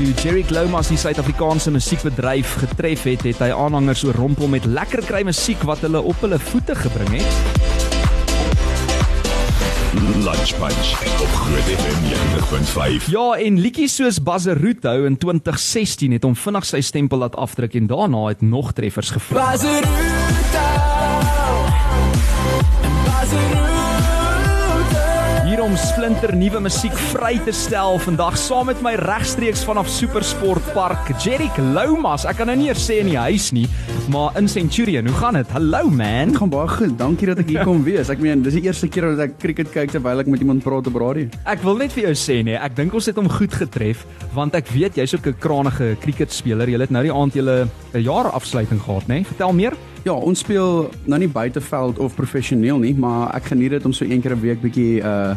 Toe Jerry Lomas die Suid-Afrikaanse musiekbedryf getref het, het hy aanhangers oorrompel met lekker kry musiek wat hulle op hulle voete gebring het. Lunch Punch op Groot FM 90.5. Ja, en liedjies soos Bazaruto in 2016 het hom vinnig sy stempel laat afdruk en daarna het nog treffers gevolg. Bazaruto Bazaruto Hier om splinter nuwe musiek vry te stel vandag saam met my regstreeks vanaf Supersport Park, Jerick Loumas. Ek kan nou nie eers sê in die huis nie, maar in Centurion. Hoe gaan dit? Hallo man. Dit gaan baie goed. Dankie dat ek hier kom wees. Ek meen, dis die eerste keer dat ek cricket kyk terwyl ek met iemand praat op radio. Ek wil net vir jou sê nee, ek dink ons het hom goed getref want ek weet jy's ook 'n krangige cricketspeler. Jy het nou die aand julle 'n jaar afsluiting gehad, nê? Nee? Vertel meer. Ja, ons speel nou nie buiteveld of professioneel nie, maar ek geniet dit om so een keer 'n week bietjie uh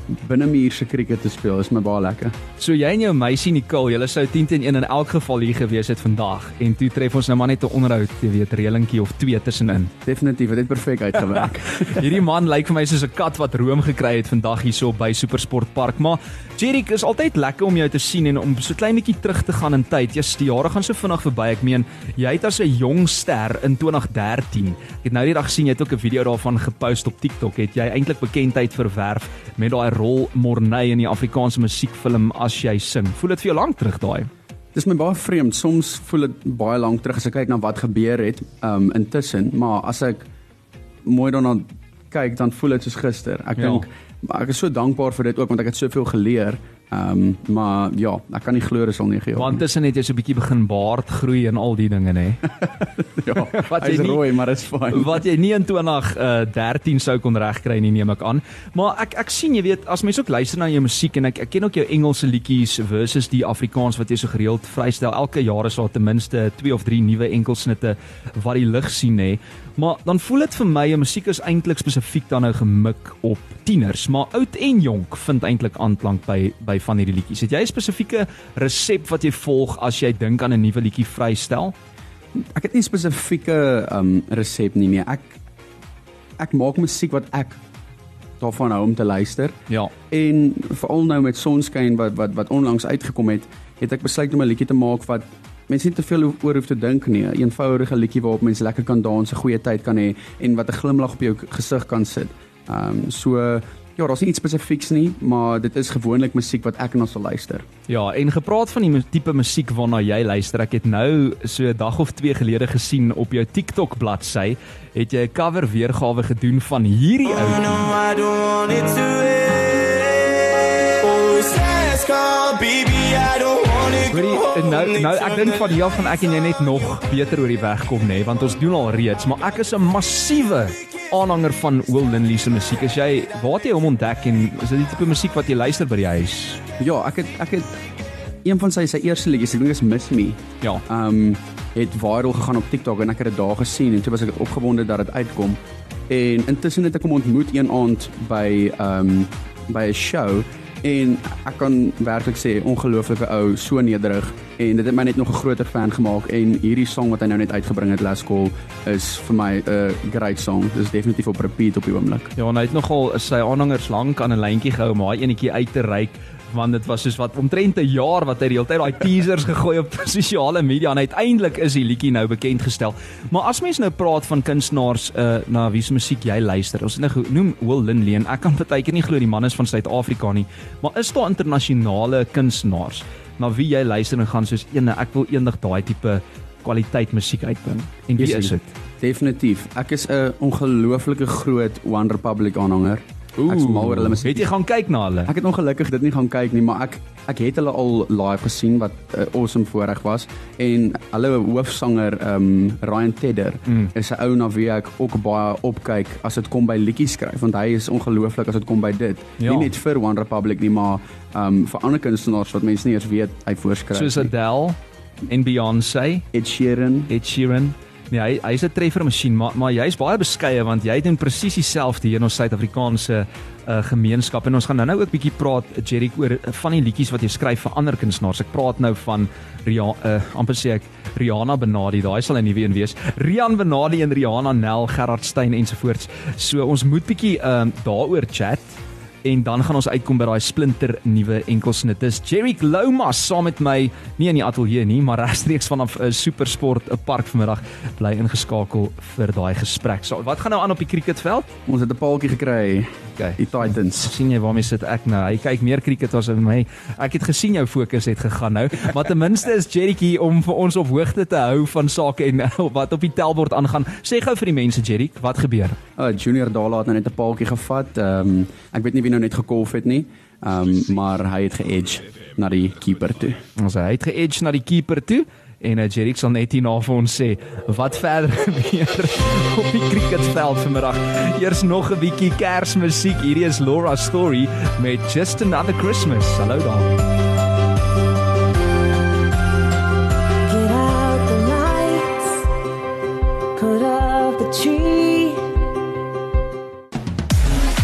binnemuurse cricket te speel. Is my baie lekker. So jy en jou meisie Nicole, julle sou 10 teen 1 in elk geval hier gewees het vandag en toe tref ons nou maar net 'n onderhoud, jy weet, reëlingkie of twee tussenin. Definitief, dit het perfek uitgewerk. Hierdie man lyk vir my soos 'n kat wat room gekry het vandag hierso by Supersport Park, maar Jerick is altyd lekker om jou te sien en om so klein bietjie terug te gaan in tyd. Ja, die jare gaan so vinnig verby. Ek meen, jy het as 'n jong ster in 2013. Ek het nou die dag gesien jy het ook 'n video daarvan gepost op TikTok. Het jy eintlik bekendheid verwerf met daai rol Morney in die Afrikaanse musiekfilm As jy sing. Voel dit vir jou lank terug daai? Dis my baie vreemd. Soms voel dit baie lank terug as ek kyk na wat gebeur het um intussen, maar as ek mooi daarna kyk, dan voel dit soos gister. Ek Ja. dink ek is so dankbaar vir dit ook want ek het soveel geleer. Um maar ja, ek kan nie glo dis al 9 jaar. Want tussen het jy so 'n bietjie begin baard groei en al die dinge nê. ja, wat jy rooi, maar dit's fyn. wat jy nie in 2013 sou kon regkry nie neem ek aan. Maar ek ek sien jy weet as mense ook luister na jou musiek en ek ek ken ook jou Engelse liedjies versus die Afrikaans wat jy so gereeld vrystel. Elke jaar is daar ten minste 2 of 3 nuwe enkelsnitte wat die lig sien nê. Maar dan voel dit vir my jou musiek is eintlik spesifiek dan nou gemik op tieners, maar oud en jonk vind eintlik aanklank by by van hierdie liedjies. Het jy 'n spesifieke resep wat jy volg as jy dink aan 'n nuwe liedjie vrystel? Ek het nie spesifieke um resep nie nee. Ek ek maak musiek wat ek daarvan hou om te luister. Ja. En veral nou met Sonskyn wat wat wat onlangs uitgekom het, het ek besluit om 'n liedjie te maak wat mense nie te veel oor hoef te dink nie. 'n Eenvoudige liedjie waarop mense lekker kan dans, 'n goeie tyd kan hê en wat 'n glimlag op jou gesig kan sit. Ehm um, so ja, daar's nie iets spesifieks nie, maar dit is gewoonlik musiek wat ek na sal luister. Ja, en gepraat van die tipe musiek waarna jy luister, ek het nou so 'n dag of 2 gelede gesien op jou TikTok bladsy, het jy 'n cover weergawe gedoen van hierdie Oh ou. no, I don't want it to end Oh, last call, baby, I don't Hoorie, nou nou ek dink van hier af van ek en jy net nog beter oor die weg kom nê, want ons doen al reeds, maar ek is 'n massiewe aanhanger van Will Linley se musiek. As jy waar het jy hom ontdek en is dit die tipe musiek wat jy luister by die huis? Ja, ek het ek het een van sy sy eerste liedjies, ek dink is Miss Me. Ja. Ehm um, het viral gegaan op TikTok en ek het dit daar gesien en toe was ek opgewonde dat dit uitkom. En intussen het ek hom ontmoet een aand by ehm um, by 'n show en ek kan werklik sê ongelooflike ou, so nederig en dit het my net nog 'n groter fan gemaak en hierdie song wat hy nou net uitgebring het Last Call is vir my 'n great song. Dis definitief op repeat op die oomblik. Ja, en hy het nogal sy aanhangers lank aan 'n lyntjie gehou om daai enetjie uit te reik want dit was soos wat omtrent 'n jaar wat hy die hele tyd daai teasers gegooi op sosiale media en uiteindelik is die liedjie nou bekend gestel. Maar as mens nou praat van kunstenaars uh, na wie se musiek jy luister, ons het nou genoem Will Linley en ek kan baie keer nie glo die man is van Suid-Afrika nie, maar is daar internasionale kunstenaars na wie jy luister en gaan soos ene ek wil eendag daai tipe kwaliteit musiek uitbring. En wie is dit? Definitief. Ek is 'n ongelooflike groot One Republic aanhanger. Ek is mal oor hulle musiek. Het jy gaan kyk na hulle? Ek het ongelukkig dit nie gaan kyk nie, maar ek ek het hulle al live gesien wat 'n uh, awesome voorreg was en hulle hoofsanger um Ryan Tedder Mm. is 'n ou na wie ek ook baie opkyk as dit kom by liedjies skryf want hy is ongelooflik as dit kom by dit. Ja. Nie net vir One Republic nie, maar um vir ander kunstenaars wat mense nie eens weet hy voorskryf. Soos. Adele en Beyoncé, Ed Sheeran. Ed Sheeran. Nee, hy hy's 'n treffermasjien, maar maar jy's baie beskeie want jy doen presies dieselfde hier in ons Suid-Afrikaanse uh, gemeenskap en ons gaan nou-nou ook bietjie praat Jerry oor uh, van die liedjies wat jy skryf vir ander kunstenaars. Ek praat nou van Ria uh, amper sê ek Rihanna Benadi, daai sal 'n nuwe een wees. Rian Benadi en Rihanna Nel, Gerard Steyn ensovoorts. So ons moet bietjie uh, daaroor chat. En dan gaan ons uitkom by daai splinter nuwe enkelsnit. Dis Jerick Lomas saam met my, nie in die ateljee nie, maar regstreeks vanaf 'n uh, Supersport 'n park vanmiddag bly ingeskakel vir daai gesprek. So, wat gaan nou aan op die cricketveld? Ons het 'n paaltjie gekry, Okay. die Titans. sien jy waarmee sit ek nou? Hy kyk meer cricket as my. Ek het gesien jou fokus het gegaan nou, maar ten minste is Jerick hier om vir ons op hoogte te hou van sake en wat op die tellbord aangaan. Sê gou vir die mense Jerick, wat gebeur? Uh, Junior Dala het nou net 'n paaltjie gevat. Ehm um, ek weet nie wie nou net gekolf het nie. Ehm um, maar hy het ge-edge na die keeper toe. Ons hy het ge-edge na die keeper toe en uh, Jerick sal net hierna vir ons sê wat verder gebeur op die cricketveld vanmiddag. Eers nog 'n bietjie Kersmusiek. Hierdie is Laura Story met Just Another Christmas. Hallo daar.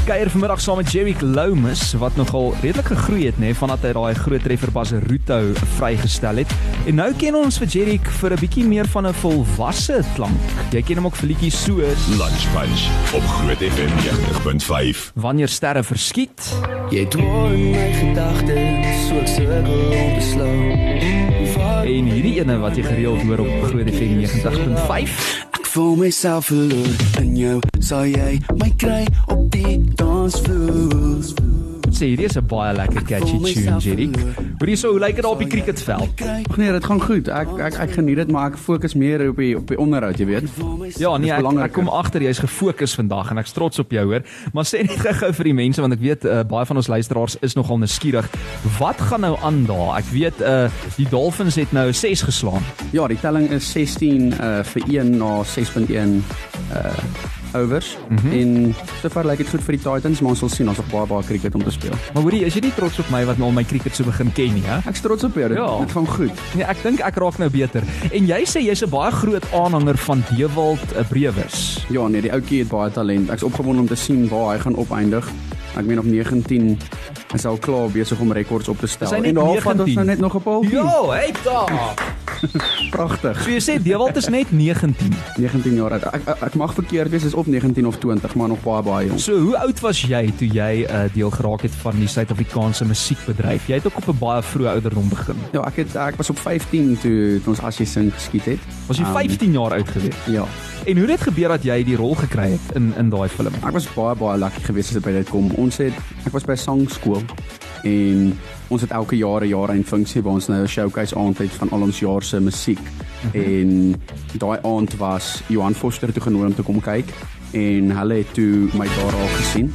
Kuier vanmiddag saam met Jerick Lomas wat nogal redelik gegroei het nê vandat hy daai groot treffer Baseruto vrygestel het. En nou ken ons vir Jerick vir 'n bietjie meer van 'n volwasse klank. Jy ken hom ook vir liedjies soos Lunch Punch op Groot FM 90.5. Wanneer sterre verskiet Jy dwaal in my gedagtes, so ek sukkel om te slou. en hierdie ene wat jy gereeld hoor op Groot FM 90.5. Voel myself verloor in jou, sal jy my kry op die dansvloer. Sê hierdie is 'n baie lekker catchy tune Jerick. Hoorie so hoe lyk dit op die cricketveld? Ag nee, dit gaan goed. Ek ek ek geniet dit, maar ek fokus meer op die op die onderhoud, jy weet. Ja, nee, ek, ek kom agter jy's gefokus vandag en ek's trots op jou hoor. Maar sê net gou vir die mense want ek weet uh, baie van ons luisteraars is nogal nuuskierig. Wat gaan nou aan daar? Ek weet uh die Dolphins het nou 6 geslaan. Ja, die telling is 16 uh vir 1 na 6.1 uh overs mm -hmm. en sover lyk dit goed vir die Titans, maar ons sal sien ons het baie baie cricket om te speel. Maar hoorie, is jy nie trots op my wat nou al my cricket so begin ken nie, hè? Ek's trots op jou. Dit, Ja. dit gaan goed. Nee, ek dink ek raak nou beter. En jy sê jy's 'n baie groot aanhanger van Dewald uh, Brewers. Ja, nee, die ouetjie het baie talent. Ek's opgewonde om te sien waar hy gaan opeindig. Ek meen op 19 is al klaar besig om rekords op te stel. Hy en daar vat ons 19? nou net nog 'n paaltjie. Ja, hey daar. pragtig. So jy sê Dewald is net 19. 19 jaar oud. Ek, ek, ek mag verkeerd wees, is op 19 of 20, maar nog baie baie jong. So hoe oud was jy toe jy uh, deel geraak het van die Suid-Afrikaanse musiekbedryf? Jy het ook op 'n baie vroeë ouderdom begin. Ja, ek het ek was op 15 toe, toe ons as jy sing geskiet het. Was jy Um, 15 jaar oud gewees? Ja. En hoe het dit gebeur dat jy die rol gekry het in in daai film? Ek was baie baie lucky geweest as dit by dit kom. Ons het ek was by 'n sangskool en ons het elke jaar 'n jaar 'n funksie waar ons nou 'n showcase aand het van al ons jaar se musiek. En daai aand was Johan Foster toe genooi om te kom kyk en hulle het toe my daar al gesien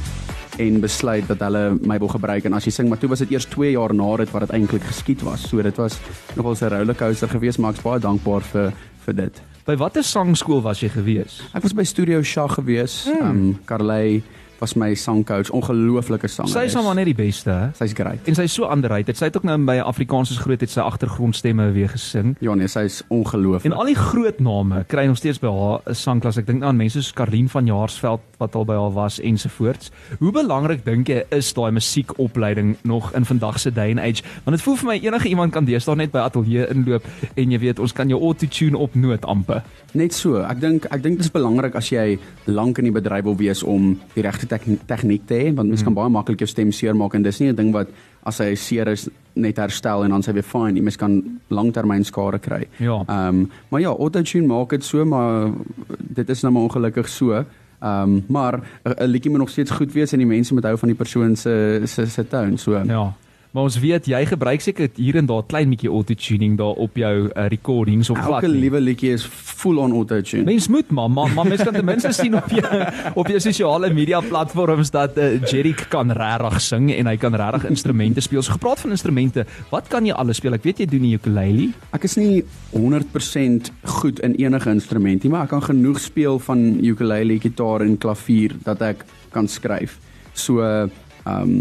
en besluit dat hulle my wil gebruik en as jy sing maar toe was dit eers 2 jaar na dit wat dit eintlik geskied was. So dit was nogal 'n rollercoaster geweest maar ek's baie dankbaar vir vir dit. By watter sangskool was jy gewees? Ek was by Studio Shah gewees. Ehm um, Carley was my sangcoach, ongelooflike sanger. Sy is maar net die beste, hè? Sy's great. En sy's so underrated. Sy het ook nou by Afrikaans is groot het sy agtergrondstemme weer gesing. Ja nee, sy's ongelooflik. En al die groot name kry nog steeds by haar 'n sangklas. Ek dink nou aan mense soos Karlien van Jaarsveld wat al by haar was ensovoorts. Hoe belangrik dink jy is daai musiekopleiding nog in vandag se day and age? Want dit voel vir my enige iemand kan deesdae net by ateljee inloop en jy weet ons kan jou auto-tune op noot amper. Net so. Ek dink ek dink dit is belangrik as jy lank in die bedryf wil wees om die regte tegniek te hê want mens kan baie maklik jou stem seermaak en dis nie 'n ding wat as hy seer is net herstel en dan sy weer fine. Jy mens kan langtermyn skade kry. Ja. Ehm um, maar ja, autotune maak dit so maar dit is nou maar ongelukkig so. Ehm um, maar 'n liedjie moet nog steeds goed wees en die mense moet hou van die persoon se se se tone. So Ja. Maar ons weet jy gebruik seker hier en daar klein bietjie auto-tuning daar op jou uh, recordings of glad. elke liewe liedjie is full on autotune. Mens moet maar maar, maar mens kan ten minste sien op jou op jou sosiale media platforms dat uh, Jerick kan regtig sing en hy kan regtig instrumente speel. So gepraat van instrumente, wat kan jy alles speel? Ek weet jy doen die ukulele. Ek is nie 100% goed in enige instrument nie, maar ek kan genoeg speel van ukulele, gitaar en klavier dat ek kan skryf. So ehm um,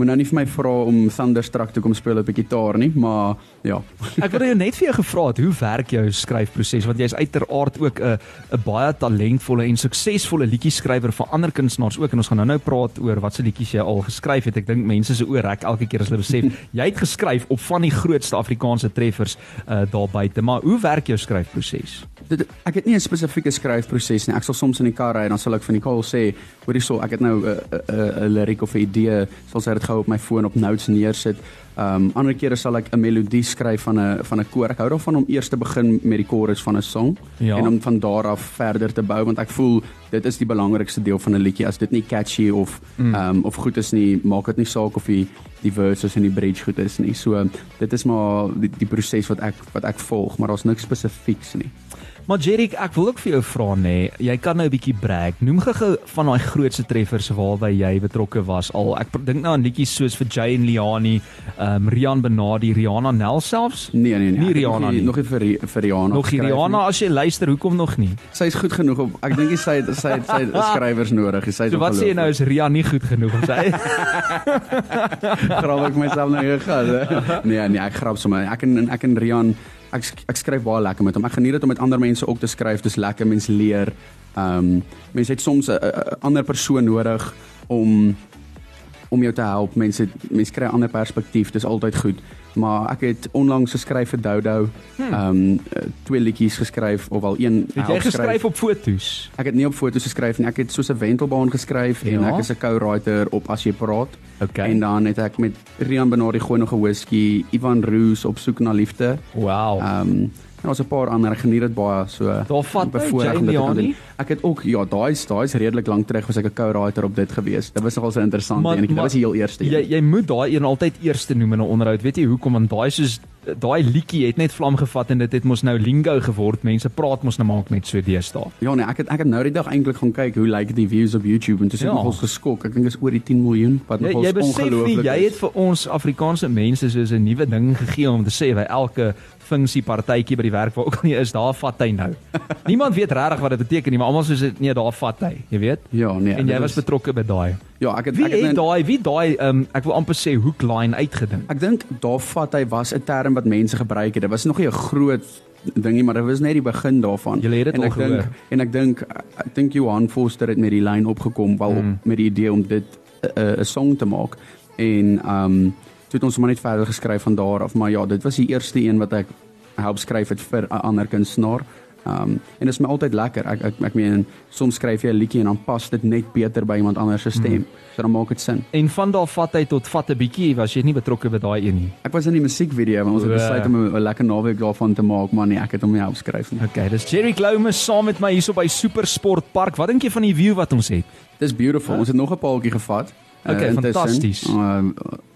moet nou nie vir my vra om Thunderstruck te kom speel op die gitaar nie, maar ja. Ek wou jou net vir jou gevra het, hoe werk jou skryfproses want jy's uiteraard ook 'n 'n baie talentvolle en suksesvolle liedjie-skrywer vir ander kunstenaars ook en ons gaan nou-nou praat oor watse liedjies jy al geskryf het. Ek dink mense se oë rek elke keer as hulle besef jy het geskryf op van die grootste Afrikaanse treffers uh, daar buite. Maar hoe werk jou skryfproses? Dit ek het nie 'n spesifieke skryfproses nie. Ek sal soms in die kar ry en dan sal ek vir Nicole sê, hoorie so, ek het nou 'n 'n 'n liriek of 'n idee, sal sy dit gou op my foon op notes neersit. Ehm um, ander kere sal ek 'n melodie skryf van 'n van 'n koor. Ek hou daarvan om eers te begin met die chorus van 'n song Ja. en om van daar af verder te bou want ek voel dit is die belangrikste deel van 'n liedjie. As dit nie catchy of ehm um, of goed is nie, maak dit nie saak of die die verses en die bridge goed is nie. So dit is maar die, die proses wat ek wat ek volg, maar daar's niks spesifieks nie. Maar Jerik, ek wil ook vir jou vra nê, jy kan nou 'n bietjie brag. Noem gou van daai grootste treffers waarby jy betrokke was al. Ek dink nou aan liedjies soos vir Jay en Liani, ehm um, Rian Benadi, Rihanna Nel selfs. Nee nee nee. Nie het Rihanna nog nie. Nog nie vir vir Rihanna. Nog hier geskryf Rihanna nie. as jy luister, hoekom nog nie? Sy is goed genoeg op ek dink nie sy sy sy, sy skrywers nodig. Sy is So wat sê jy nou is Rian nie goed genoeg om sy grap ek myself nou gegaan. hè? Nee nee, ek grap sommer. Ek en ek en Rian ek ek skryf baie lekker met hom. Ek geniet dit om met ander mense ook te skryf. Dis lekker mens leer. Ehm um, mense het soms 'n ander persoon nodig om om jou te help. Mense mense kry 'n ander perspektief. Dis altyd goed. Maar ek het onlangs geskryf vir Dodo. Ehm um, twee liedjies geskryf of al een het jy geskryf op fotos? Ek het nie op foto's geskryf nie. Ek het soos 'n wentelbaan geskryf en Ja. ek is 'n co-writer op As jy praat. Okay. En dan het ek met Rian Benardi gooi nog 'n whisky, Ivan Roos op soek na liefde. Wow. Ehm um, en daar's 'n paar ander. Ek geniet dit baie. So Daar vat bevoorreg om dit te doen. Ek het ook ja, daai is daai is redelik lank terug was ek 'n co-writer op dit gewees. Dit was nogal so interessant Maar- en ek dit maar- was die heel eerste Jy jy moet daai een altyd eerste noem in 'n onderhoud. Weet jy hoekom? Want daai soos daai liedjie het net vlam gevat en dit het mos nou lingo geword. Mense praat mos nou maak net so deesdae. Ja nee, ek het ek het nou die dag eintlik gaan kyk hoe lyk die views op YouTube en toe sê Ja. nogals geskok. Ek dink is oor die 10 miljoen wat nogals jy besef nie ongelooflik jy is. het vir ons Afrikaanse mense soos 'n nuwe ding gegee om te sê by elke funksie partytjie by die werk waar ook al jy is, daar vat hy nou. Niemand weet regtig wat dit beteken nie, maar almal soos nee, daar vat hy, jy weet? Ja, nee. en jy was is- betrokke by daai. Ja, ek het Wie ek het het net- daai, wie daai um, ek wil amper sê hoek line uitgedink. Ek dink daar vat hy was 'n term wat mense gebruik het. Dit was nog nie 'n groot ding nie, maar dit was net die begin daarvan. Julle het dit al dink gehoor. en ek dink ek dink Johan Foster het met die lyn opgekom wel Mm. op met die idee om dit 'n 'n song te maak. En um toe het ons maar net verder geskryf van daar af, maar ja, dit was die eerste een wat ek help skryf het vir 'n ander kunstenaar. Um en dit is my altyd lekker. Ek ek ek meen soms skryf jy 'n liedjie en dan pas dit net beter by iemand anders se stem. Mm. So dan maak dit sin. En van daar vat hy tot vat 'n bietjie, was jy nie betrokke by daai een nie. Ek was in die musiekvideo, maar ons het O. besluit om 'n lekker naweek daarvan te maak, maar nee, ek het hom nie help skryf nie. Okay, dis Jerry Cloumus saam met my hierso by Supersport Park. Wat dink jy van die view wat ons het? Dis beautiful. Ons het nog 'n paaltjie gevat. Okay, intussen. fantasties. Uh,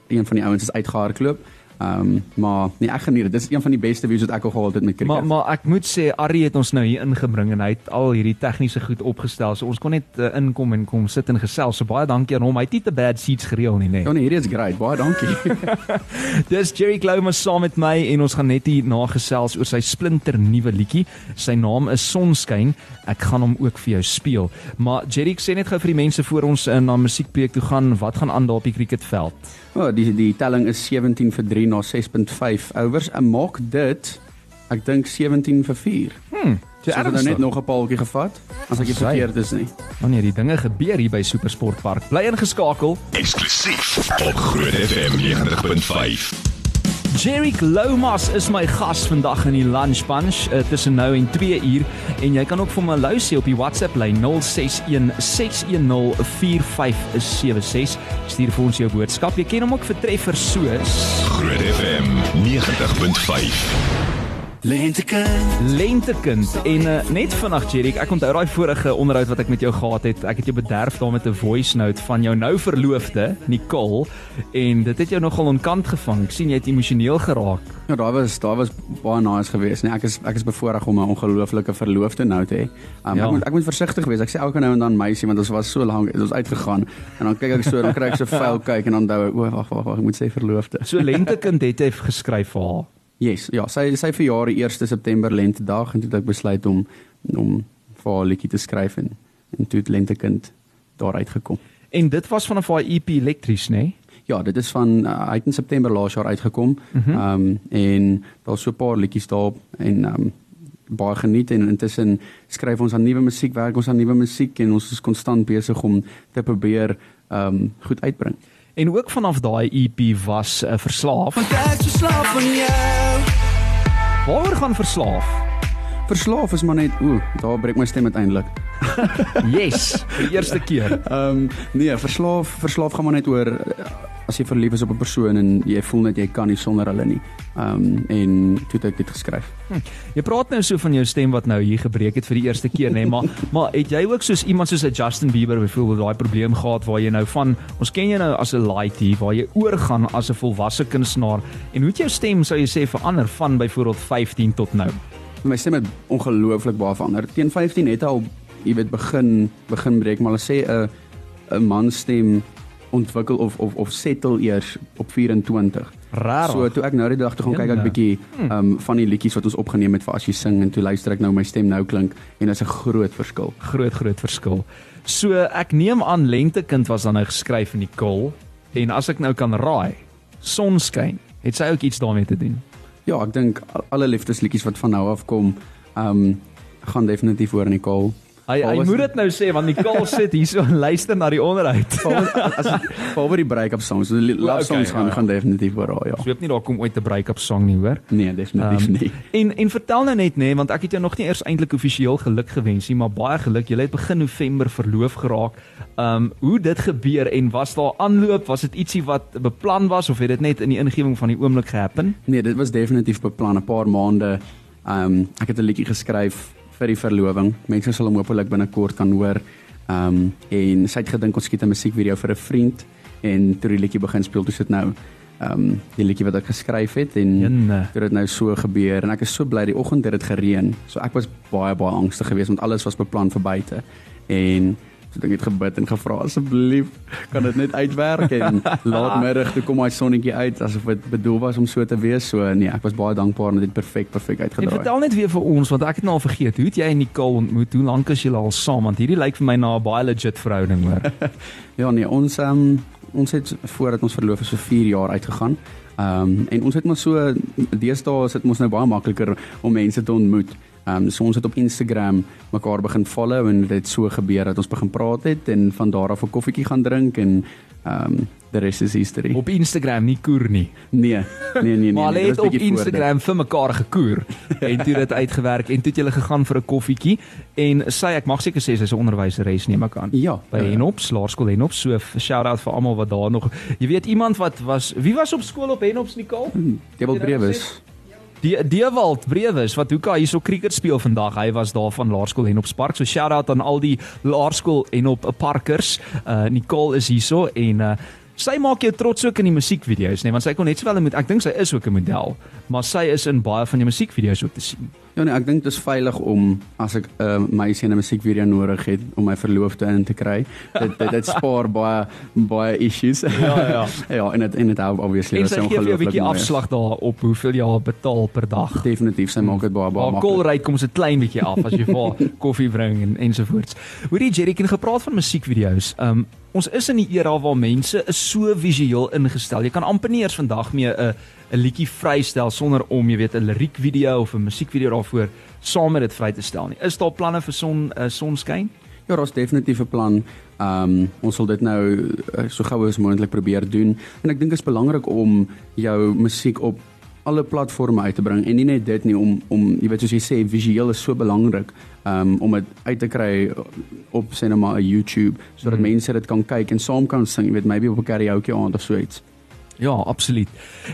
een van die ouens is uitgehardloop. Ehm um, maar nee, ek geniet dit. Dis een van die beste views wat ek al gehad het met cricket. Maar maar ek moet sê Arrie het ons nou hier ingebring en hy het al hierdie tegniese goed opgestel. So ons kon net uh, inkom en kom sit en gesels. So baie dankie aan hom. Hy het nie te bad seats gereël nie, nê. Ja nee, hierdie is great. Baie dankie. Dis Jerry Cloumus saam met my en ons gaan net hier na gesels oor sy splinter nuwe liedjie. Sy naam is Sonskyn. Ek gaan hom ook vir jou speel. Maar Jerry, sê net gou vir die mense voor ons uh, na musiekpreek toe gaan, wat gaan aan daar op die cricketveld? O, oh, die die telling is 17 vir 3 na 6.5 overs. En maak dit ek dink 17 vir 4. Hm, So ek het nou net nog 'n paaltjie gevat as ek verkeerd is nie. Wanneer die dinge gebeur hier by Supersport Park. Bly ingeskakel. Eksklusief op Groot FM 90.5. Jerry Lomas is my gas vandag in die Lunch Bunch uh, tussen nou en 2 uur en jy kan ook vir my luister op die WhatsApp lyn 0616104576. Stuur vir ons jou boodskap. Jy ken hom ook vir treffers soos Groot FM 90.5. Lentekind, Lentekind en uh, net vinnig Jerry, ek onthou daai vorige onderhoud wat ek met jou gehad het. Ek het jou bederf daar met 'n voice note van jou nou verloofde, Nicole, en dit het jou nogal onkant gevang. Ek sien jy het emosioneel geraak. Ja, daar was daar was baie nice geweest. Nee, ek is ek is bevoorreg om 'n ongelooflike verloofde nou te hê. Um, Ja. ek moet ek moet versigtig wees. Ek sê elke nou en dan meisie want ons was so lank, ons uitgegaan en dan kyk ek so, dan kry ek so vuil kyk en dan dou ek, o wag wag wag, ek moet sê verloofde. So Lentekind het hy geskryf vir haar. Yes, ja, sy sy verjaar die 1 September lentedag en toe het ek besluit om om vir haar 'n liedjie te skryf en en toe het lentekind daar uitgekom. En dit was vanaf haar EP elektries, nê? Nee? ja, dit is van uh, het in September laas jaar uitgekom. Ehm Mhm. um, en daar's so 'n paar liedjies daarop en ehm um, baie geniet en intussen skryf ons aan nuwe musiek, werk ons aan nuwe musiek en ons is konstant besig om te probeer ehm um, goed uitbring. En ook vanaf daai EP was uh, verslaaf. Want ek is verslaaf van jou. Waaroor gaan verslaaf? Verslaaf is maar net, ooh, daar breek my stem uiteindelik. Yes, vir die eerste keer. Ehm um, nee, verslaaf verslaaf gaan maar net oor eh, as jy verlief is op 'n persoon en jy voel net jy kan nie sonder hulle nie. Ehm um, en toe het ek dit geskryf. Jy praat nou so van jou stem wat nou hier gebreek het vir die eerste keer, nê, nee, maar maar het jy ook soos iemand soos 'n Justin Bieber byvoorbeeld daai probleem gehad waar jy nou van ons ken jou nou as 'n lightie waar jy oorgaan as 'n volwasse kunstenaar en hoe het jou stem sou jy sê verander van byvoorbeeld 15 tot nou? My stem het ongelooflik baie verander. Teen 15 het hy al jy weet begin begin breek, maar hulle sê 'n 'n man stem ontwikkel of of of settle eers op 24. Rarig. So toe ek nou die dag toe gaan kyk ek bietjie um van die liedjies wat ons opgeneem het vir as jy sing en toe luister ek nou my stem nou klink en dit is 'n groot verskil. groot groot verskil. So ek neem aan Lentekind was dan nou geskryf in die kol en as ek nou kan raai, Sonskyn, het sy ook iets daarmee te doen. Ja, ek dink al- alle liefdesliedjies wat van nou af kom, um gaan definitief hoor in die kaal. Hy hy moet dit nou sê want die kol sit hierso en luister na die onderhoud. As behalwe die break-up songs, die love Okay, songs gaan gaan definitief oor ja. Ek hoop nie daar kom ooit 'n break-up song nie, hoor. Nee, definitief Ehm, nie. En en vertel nou net nê, nee, want ek het jou nog nie eers eintlik offisieel geluk gewens nie, maar baie geluk. Jy het begin November verloof geraak. Um hoe dit gebeur en was daar aanloop? Was dit ietsie wat beplan was of het dit net in die ingewing van die oomblik gehappen? Nee, dit was definitief beplan 'n paar maande. Um ek het 'n liedjie geskryf vir die verloving. Mense sal hom hopelik binnekort kan hoor. Um en sy het gedink ons skiet 'n musiekvideo vir 'n vriend en toe die liedjie begin speel, toe sit nou um die liedjie wat ek geskryf het en Jenne. toe dit nou so gebeur en ek is so bly die oggend het dit gereën. So ek was baie baie angstig geweest want alles was beplan vir buite. En ek het gebid en gevra asseblief kan dit net uitwerk en laatmiddag toe kom hy sonnetjie uit asof dit bedoel was om so te wees. So nee, ek was baie dankbaar en dit het perfek perfek uitgedraai. vertel net weer vir ons want ek het nou al vergeet. Hoe het jy en Nicole ontmoet? Hoe lank is julle al saam? Want hierdie lyk vir my na 'n baie legit verhouding, hoor. Ja nee, ons um, ons het voordat ons verloof is so 4 jaar uitgegaan. Ehm um, en ons het maar so deesdae is dit mos nou baie makliker om mense te ontmoet. Ehm um, so ons het op Instagram mekaar begin follow en dit het so gebeur dat ons begin praat het en van daar af 'n koffietjie gaan drink en ehm um, the rest is history. Op Instagram, nie koer nie. Nee, nee nee nee. maar hulle dit het op. Instagram vir mekaar gekoer en toe dit uitgewerk en toe het julle gegaan vir 'n koffietjie en sy ek mag seker sê sy's 'n onderwyseres neem ek aan. Ja, by ja. Henops, Laerskool Henops. So shout out vir almal wat daar nog. Jy weet iemand wat was wie was op skool op Henops Nicole? Dewald Brewes. Die Dewald Brewes wat hoeka hierso cricket speel vandag. Hy was daar van Laerskool Henops Park. So shout out aan al die Laerskool Henop parkers. Uh Nicole is hierso en uh Sy maak jou trots ook in die musiekvideo's, nee, want sy kon net sowel moet ek dink sy is ook 'n model, maar sy is in baie van die musiekvideo's ook te sien. Ja nee, ek dink dit is veilig om as ek 'n uh, meisie in 'n musiekvideo nodig het om my verloofde in te kry. Dit dit, dit spaar baie baie issues. Ja ja. ja, en dit en dit hou obviously En sy gee vir jou 'n ongelooflik bietjie afslag daarop hoeveel jy haar betaal per dag. Definitief, sy maak dit baie baie Haar maklik. ry kom se klein bietjie af as jy vir koffie bring en ensovoorts. Hoorie Jerry, het gepraat van musiekvideo's. Um ons is in die era waar mense is so visueel ingestel. Jy kan amper nie eers vandag meer 'n 'n liedjie vrystel sonder om, jy weet, 'n liriekvideo of 'n musiekvideo daarvoor saam met dit vry te stel nie. Is daar planne vir son uh, sonskyn? Ja, daar's definitief 'n plan. Ehm um, ons sal dit nou uh, so gou as moontlik probeer doen. En ek dink dit is belangrik om jou musiek op alle platforms uit te bring en nie net dit nie om om jy weet soos jy sê visueel is so belangrik um, om dit uit te kry op 'n YouTube sodat mm. mense dit kan kyk en saam kan sing, jy weet maybe op 'n karaoke aand of so iets. Ja, absoluut.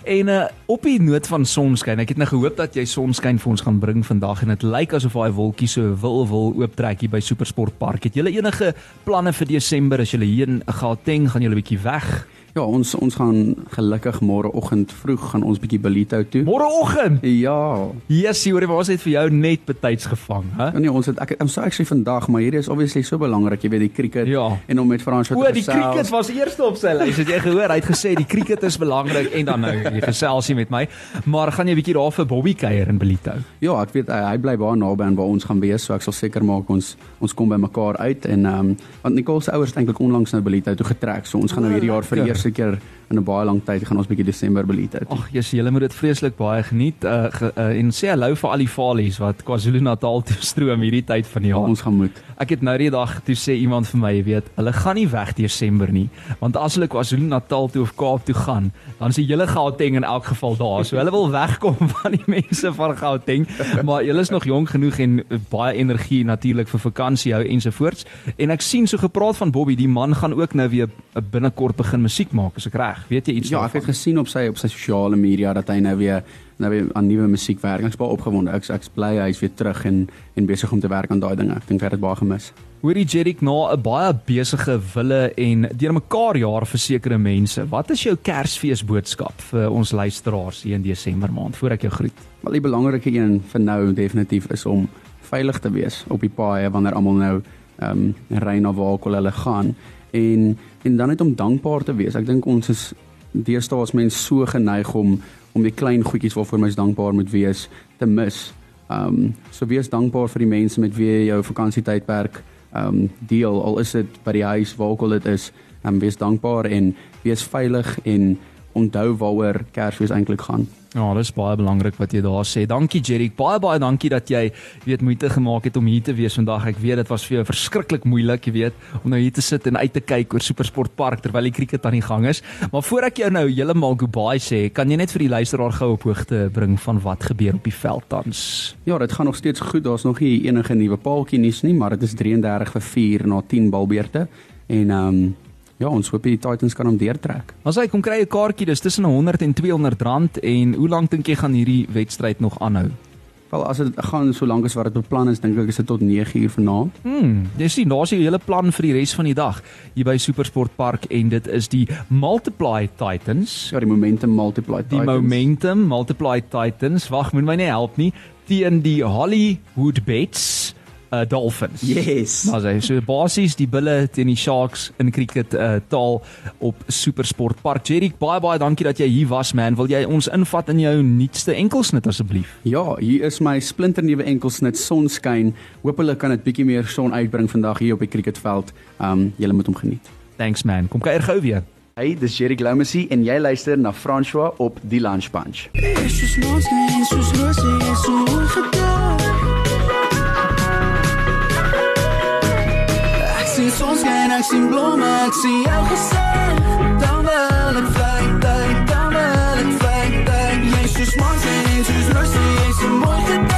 En uh op die noot van sonskyn, ek het nou gehoop dat jy sonskyn vir ons gaan bring vandag en dit lyk asof daai wolkie so wil wil ooptrek hier by Supersport Park. Het julle enige planne vir Desember as julle hier in Gauteng gaan julle 'n bietjie weg? Ja, ons ons gaan gelukkig môreoggend vroeg gaan ons bietjie Belito toe. Môreoggend. Ja. Yes, hoor, maar ons het vir jou net betyds gevang, hè? Ja, Nee, ons het ek I'm so actually vandag, maar hierdie is obviously so belangrik, jy weet die cricket Ja. en om met Frans O, die cricket was eerste op sy lys. Het jy gehoor? Hy het gesê die cricket is belangrik en dan nou jy geselsie met my. Maar gaan jy bietjie daar vir Bobby kuier in Belito? Ja, ek weet hy, hy bly baie naby aan waar ons gaan wees, so ek sal seker maak ons ons kom by mekaar uit en ehm um, want Nicole se ouers het eintlik onlangs nou Belito toe getrek, so ons gaan nou hierdie jaar vir die lekker. In 'n baie lang tyd gaan ons bietjie Desember beleef het. Ag, Jesus, julle moet dit vreeslik baie geniet. Uh, ge, uh en sê hallo vir al die falies wat KwaZulu-Natal toe stroom hierdie tyd van die Ja, jaar. ons gaan moet. Ek het nou die dag toe sê iemand vir my, jy weet, hulle gaan nie weg Desember nie, want as hulle KwaZulu-Natal toe of Kaap toe gaan, dan is die hele Gauteng in elk geval daar. So hulle wil wegkom van die mense van Gauteng, maar julle is nog jonk genoeg en uh, baie energie natuurlik vir vakansie hou ensovoorts. En ek sien so gepraat van Bobby, die man gaan ook nou weer binnekort begin musiek maak, as ek reg. Weet jy iets Ja, ek daarvan? het gesien op sy op sy sosiale media dat hy nou weer nou weer aan nuwe musiek werk. Ek's baie opgewonde. Ek's ek's bly hy's weer terug en en besig om te werk aan daai dinge. Ek dink hy het dit baie gemis. Hoorie Jerrik na 'n baie besige wille en deurmekaar jaar vir sekere mense. Wat is jou Kersfees boodskap vir ons luisteraars hier in Desember maand voor ek jou groet? Maar die belangrike een vir nou definitief is om veilig te wees op die paaie wanneer almal nou ehm um, ry na waar ook al hulle gaan en en dan net om dankbaar te wees. Ek dink ons is deesdae as mens so geneig om om die klein goedjies waarvoor mens dankbaar moet wees te mis. Ehm um, so wees dankbaar vir die mense met wie jy jou vakansietydperk ehm um, deel al is dit by die huis waar ook al dit is. Ehm um, wees dankbaar en wees veilig en onthou waaroor Kersfees eintlik gaan. Ja, dis baie belangrik wat jy daar sê. Dankie Jerrik. Baie baie dankie dat jy weet moeite gemaak het om hier te wees vandag. Ek weet dit was vir jou verskriklik moeilik, jy weet, om nou hier te sit en uit te kyk oor Supersport Park terwyl die krieket aan die gang is. Maar voor ek jou nou heeltemal goodbye sê, kan jy net vir die luisteraar gou op hoogte bring van wat gebeur op die veld tans? Ja, dit gaan nog steeds goed. Daar's nog nie enige nuwe paaltjie nuus nie, maar dit is 33 vir 4 na 10 balbeurte en ehm um, ja, ons hoop die Titans kan hom deurtrek. As hy kom kry 'n kaartjie, dis tussen 100 en 200 rand en hoe lank dink jy gaan hierdie wedstryd nog aanhou? Wel as dit gaan so lank as wat dit beplan is, dink ek is dit tot 9 uur vanaand. Hmm, jy sien, daar's 'n hele plan vir die res van die dag hier by Supersport Park en dit is die Multiply Titans. Ja, die momentum multiply Die Momentum Multiply Titans. Wag, moet my nie help nie. Teen die Hollywood Bets uh Dolphins. Yes. Maar sy so basies die bulle teen die Sharks in cricket uh taal op Supersport Park. Jerry, baie baie dankie dat jy hier was man. Wil jy ons invat in jou nuutste enkelsnit asseblief? Ja, hier is my splinternuwe enkelsnit sonskyn. Hoop hulle kan dit bietjie meer son uitbring vandag hier op die cricketveld. Ehm um, julle moet hom geniet. Thanks man. Kom kuier gou weer. Hey, dis Jerry Gloumasie en jy luister na François op Die Lunch Bunch. Soos mos en soos rose en so ongeduld Ek sien blomme, ek sien jou gesig. Dan wil ek vlieg, vlieg, dan wil ek vlieg, vlieg. Jy is so smart en jy is so rustig, jy is so mooi.